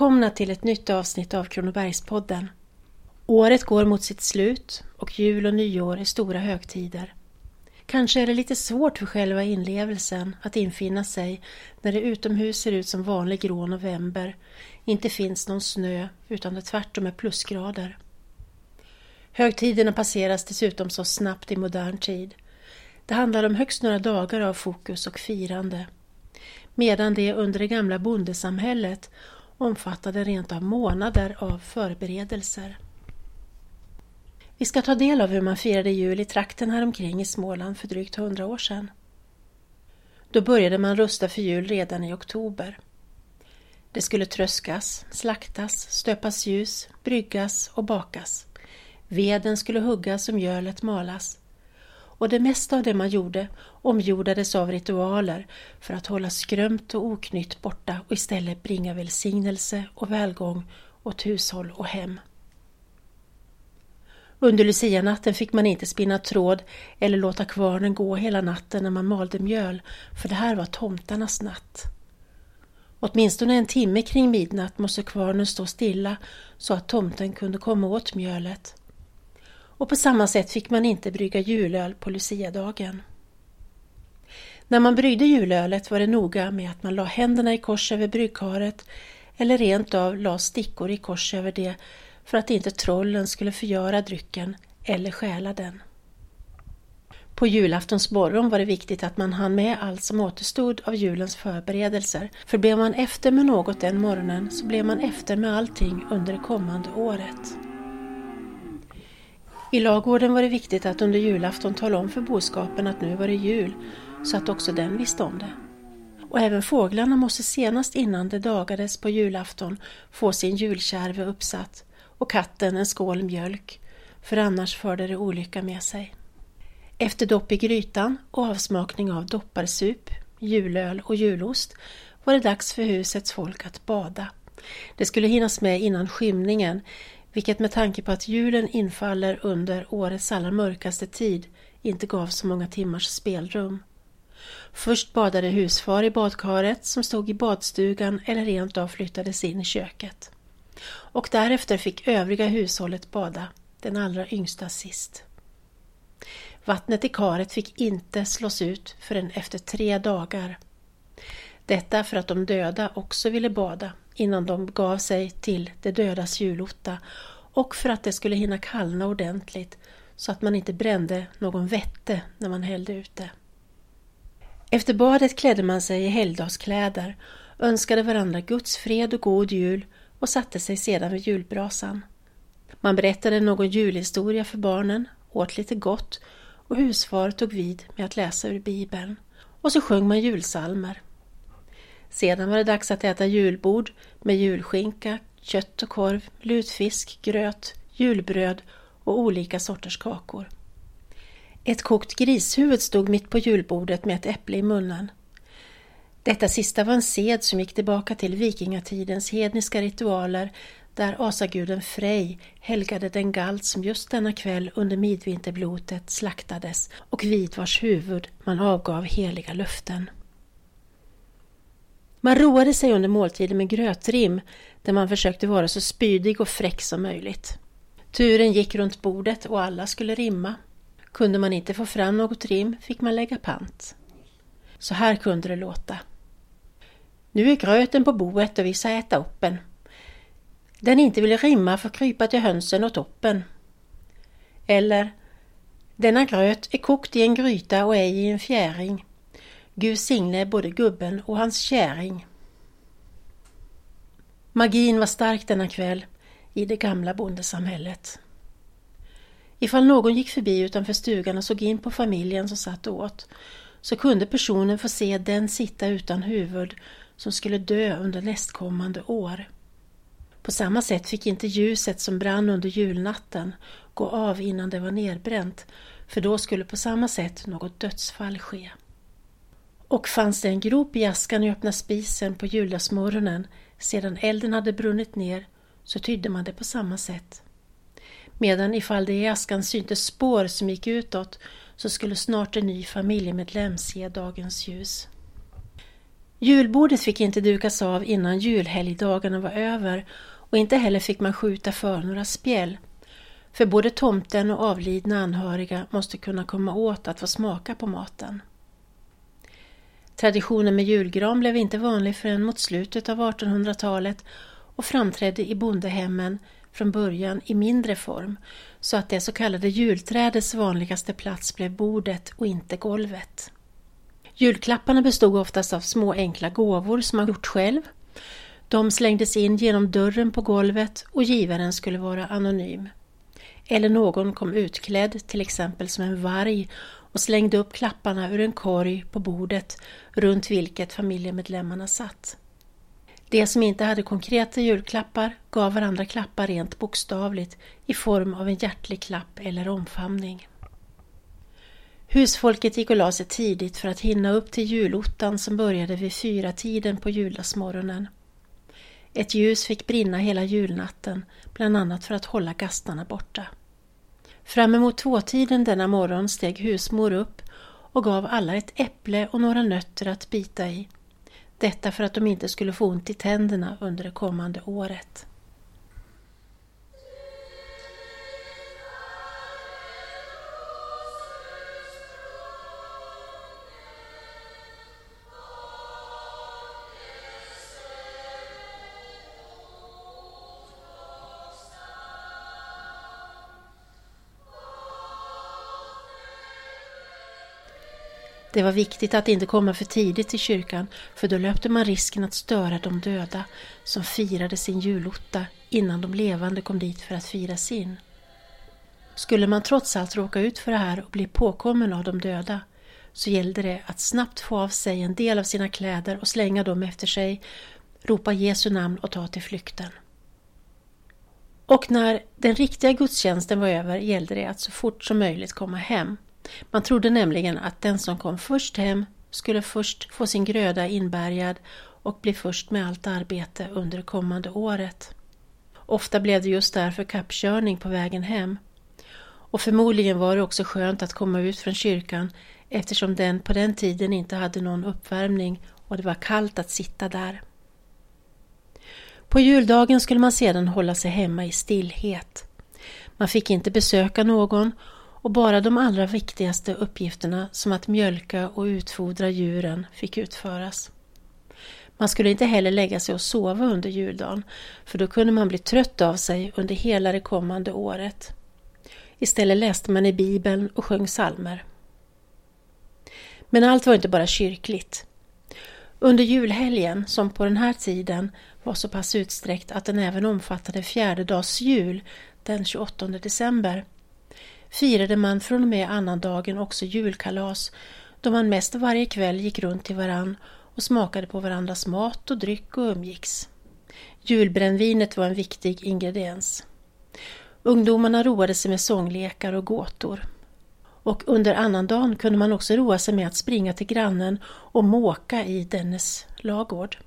Välkomna till ett nytt avsnitt av Kronobergspodden. Året går mot sitt slut och jul och nyår är stora högtider. Kanske är det lite svårt för själva inlevelsen att infinna sig när det utomhus ser ut som vanlig grå november, inte finns någon snö utan det tvärtom är plusgrader. Högtiderna passeras dessutom så snabbt i modern tid. Det handlar om högst några dagar av fokus och firande. Medan det under det gamla bondesamhället omfattade rent av månader av förberedelser. Vi ska ta del av hur man firade jul i trakten häromkring i Småland för drygt hundra år sedan. Då började man rusta för jul redan i oktober. Det skulle tröskas, slaktas, stöpas ljus, bryggas och bakas. Veden skulle huggas och mjölet malas. Och det mesta av det man gjorde omgjordades av ritualer för att hålla skrömt och oknytt borta och istället bringa välsignelse och välgång åt hushåll och hem. Under lucianatten fick man inte spinna tråd eller låta kvarnen gå hela natten när man malde mjöl, för det här var tomtarnas natt. Åtminstone en timme kring midnatt måste kvarnen stå stilla så att tomten kunde komma åt mjölet. Och på samma sätt fick man inte brygga julöl på luciadagen. När man bryggde julölet var det noga med att man la händerna i kors över bryggkaret eller rent av la stickor i kors över det för att inte trollen skulle förgöra drycken eller stjäla den. På julaftons morgon var det viktigt att man hann med allt som återstod av julens förberedelser, för blev man efter med något den morgonen så blev man efter med allting under det kommande året. I lagården var det viktigt att under julafton tala om för boskapen att nu var det jul, så att också den visste om det. Och även fåglarna måste senast innan det dagades på julafton få sin julkärve uppsatt och katten en skål mjölk, för annars förde det olycka med sig. Efter dopp i grytan och avsmakning av dopparsup, julöl och julost var det dags för husets folk att bada. Det skulle hinnas med innan skymningen, vilket med tanke på att julen infaller under årets allra mörkaste tid inte gav så många timmars spelrum. Först badade husfar i badkaret som stod i badstugan eller rent av flyttades in i köket och därefter fick övriga hushållet bada, den allra yngsta sist. Vattnet i karet fick inte slås ut förrän efter tre dagar. Detta för att de döda också ville bada innan de gav sig till de dödas julotta och för att det skulle hinna kallna ordentligt så att man inte brände någon vette när man hällde ut det. Efter badet klädde man sig i helgdagskläder, önskade varandra Guds fred och god jul och satte sig sedan vid julbrasan. Man berättade någon julhistoria för barnen, åt lite gott och husfar tog vid med att läsa ur Bibeln. Och så sjöng man julsalmer. Sedan var det dags att äta julbord med julskinka, kött och korv, lutfisk, gröt, julbröd och olika sorters kakor. Ett kokt grishuvud stod mitt på julbordet med ett äpple i munnen. Detta sista var en sed som gick tillbaka till vikingatidens hedniska ritualer där asaguden Frej helgade den galt som just denna kväll under midvinterblotet slaktades och vid vars huvud man avgav heliga löften. Man roade sig under måltiden med grötrim där man försökte vara så spydig och fräck som möjligt. Turen gick runt bordet och alla skulle rimma. Kunde man inte få fram något rim fick man lägga pant. Så här kunde det låta. Nu är gröten på boet och vi ska äta upp den. Den inte vill rimma får krypa till hönsen och toppen. Eller Denna gröt är kokt i en gryta och ej i en fjäring. Gud signe både gubben och hans käring. Magin var stark denna kväll i det gamla bondesamhället. Ifall någon gick förbi utanför stugan och såg in på familjen som satt och åt så kunde personen få se den sitta utan huvud som skulle dö under nästkommande år. På samma sätt fick inte ljuset som brann under julnatten gå av innan det var nedbränt, för då skulle på samma sätt något dödsfall ske. Och fanns det en grop i askan i öppna spisen på juldagsmorgonen sedan elden hade brunnit ner så tydde man det på samma sätt. Medan ifall det i askan syntes spår som gick utåt så skulle snart en ny familjemedlem se dagens ljus. Julbordet fick inte dukas av innan julhelgdagarna var över och inte heller fick man skjuta för några spjäll. För både tomten och avlidna anhöriga måste kunna komma åt att få smaka på maten. Traditionen med julgran blev inte vanlig förrän mot slutet av 1800-talet och framträdde i bondehemmen från början i mindre form så att det så kallade julträdets vanligaste plats blev bordet och inte golvet. Julklapparna bestod oftast av små enkla gåvor som man gjort själv. De slängdes in genom dörren på golvet och givaren skulle vara anonym. Eller någon kom utklädd, till exempel som en varg och slängde upp klapparna ur en korg på bordet runt vilket familjemedlemmarna satt. De som inte hade konkreta julklappar gav varandra klappar rent bokstavligt i form av en hjärtlig klapp eller omfamning. Husfolket gick och la sig tidigt för att hinna upp till julottan som började vid fyra tiden på juldagsmorgonen. Ett ljus fick brinna hela julnatten, bland annat för att hålla gastarna borta. Fram emot tvåtiden denna morgon steg husmor upp och gav alla ett äpple och några nötter att bita i. Detta för att de inte skulle få ont i tänderna under det kommande året. Det var viktigt att inte komma för tidigt till kyrkan för då löpte man risken att störa de döda som firade sin julotta innan de levande kom dit för att fira sin. Skulle man trots allt råka ut för det här och bli påkommen av de döda så gällde det att snabbt få av sig en del av sina kläder och slänga dem efter sig, ropa Jesu namn och ta till flykten. Och när den riktiga gudstjänsten var över gällde det att så fort som möjligt komma hem man trodde nämligen att den som kom först hem skulle först få sin gröda inbärgad och bli först med allt arbete under det kommande året. Ofta blev det just därför kappkörning på vägen hem. Och förmodligen var det också skönt att komma ut från kyrkan eftersom den på den tiden inte hade någon uppvärmning och det var kallt att sitta där. På juldagen skulle man sedan hålla sig hemma i stillhet. Man fick inte besöka någon och bara de allra viktigaste uppgifterna som att mjölka och utfodra djuren fick utföras. Man skulle inte heller lägga sig och sova under juldagen för då kunde man bli trött av sig under hela det kommande året. Istället läste man i Bibeln och sjöng psalmer. Men allt var inte bara kyrkligt. Under julhelgen, som på den här tiden var så pass utsträckt att den även omfattade fjärdedags jul den 28 december, firade man från och med annandagen också julkalas då man mest varje kväll gick runt till varann och smakade på varandras mat och dryck och umgicks. Julbrännvinet var en viktig ingrediens. Ungdomarna roade sig med sånglekar och gåtor. Och under annandagen kunde man också roa sig med att springa till grannen och måka i dennes lagård.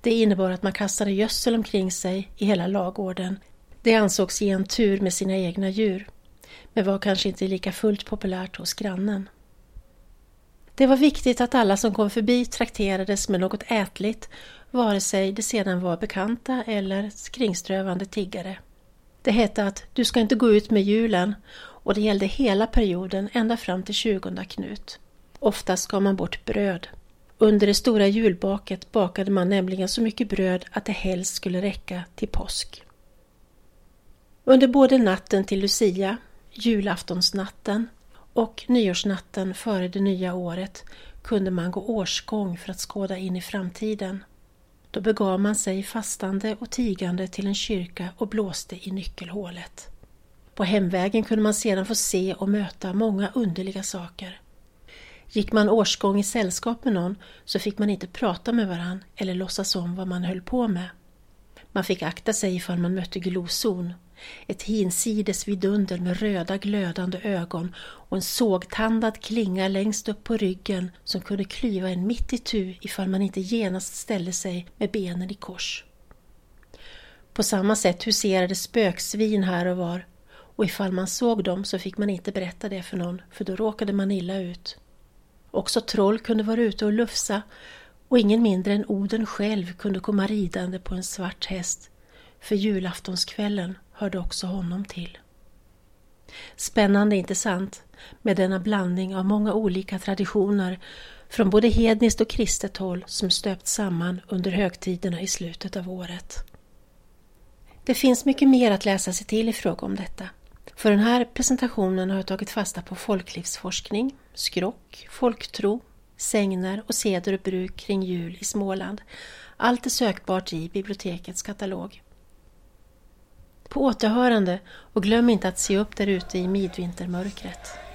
Det innebar att man kastade gödsel omkring sig i hela lagården. Det ansågs ge en tur med sina egna djur men var kanske inte lika fullt populärt hos grannen. Det var viktigt att alla som kom förbi trakterades med något ätligt, vare sig det sedan var bekanta eller kringströvande tiggare. Det hette att du ska inte gå ut med julen och det gällde hela perioden ända fram till 20 Knut. Oftast gav man bort bröd. Under det stora julbaket bakade man nämligen så mycket bröd att det helst skulle räcka till påsk. Under både natten till Lucia julaftonsnatten och nyårsnatten före det nya året kunde man gå årsgång för att skåda in i framtiden. Då begav man sig fastande och tigande till en kyrka och blåste i nyckelhålet. På hemvägen kunde man sedan få se och möta många underliga saker. Gick man årsgång i sällskap med någon så fick man inte prata med varann eller låtsas om vad man höll på med. Man fick akta sig ifall man mötte glozon ett hinsides vidunder med röda glödande ögon och en sågtandad klinga längst upp på ryggen som kunde klyva en mitt i tu ifall man inte genast ställde sig med benen i kors. På samma sätt huserade spöksvin här och var och ifall man såg dem så fick man inte berätta det för någon för då råkade man illa ut. Också troll kunde vara ute och lufsa Och ingen mindre än Oden själv kunde komma ridande på en svart häst, för julaftonskvällen hörde också honom till. Spännande, inte sant? Med denna blandning av många olika traditioner från både hedniskt och kristet håll som stöpt samman under högtiderna i slutet av året. Det finns mycket mer att läsa sig till i fråga om detta. För den här presentationen har jag tagit fasta på folklivsforskning, skrock, folktro, sägner och seder och bruk kring jul i Småland. Allt är sökbart i bibliotekets katalog. På återhörande och glöm inte att se upp där ute i midvintermörkret.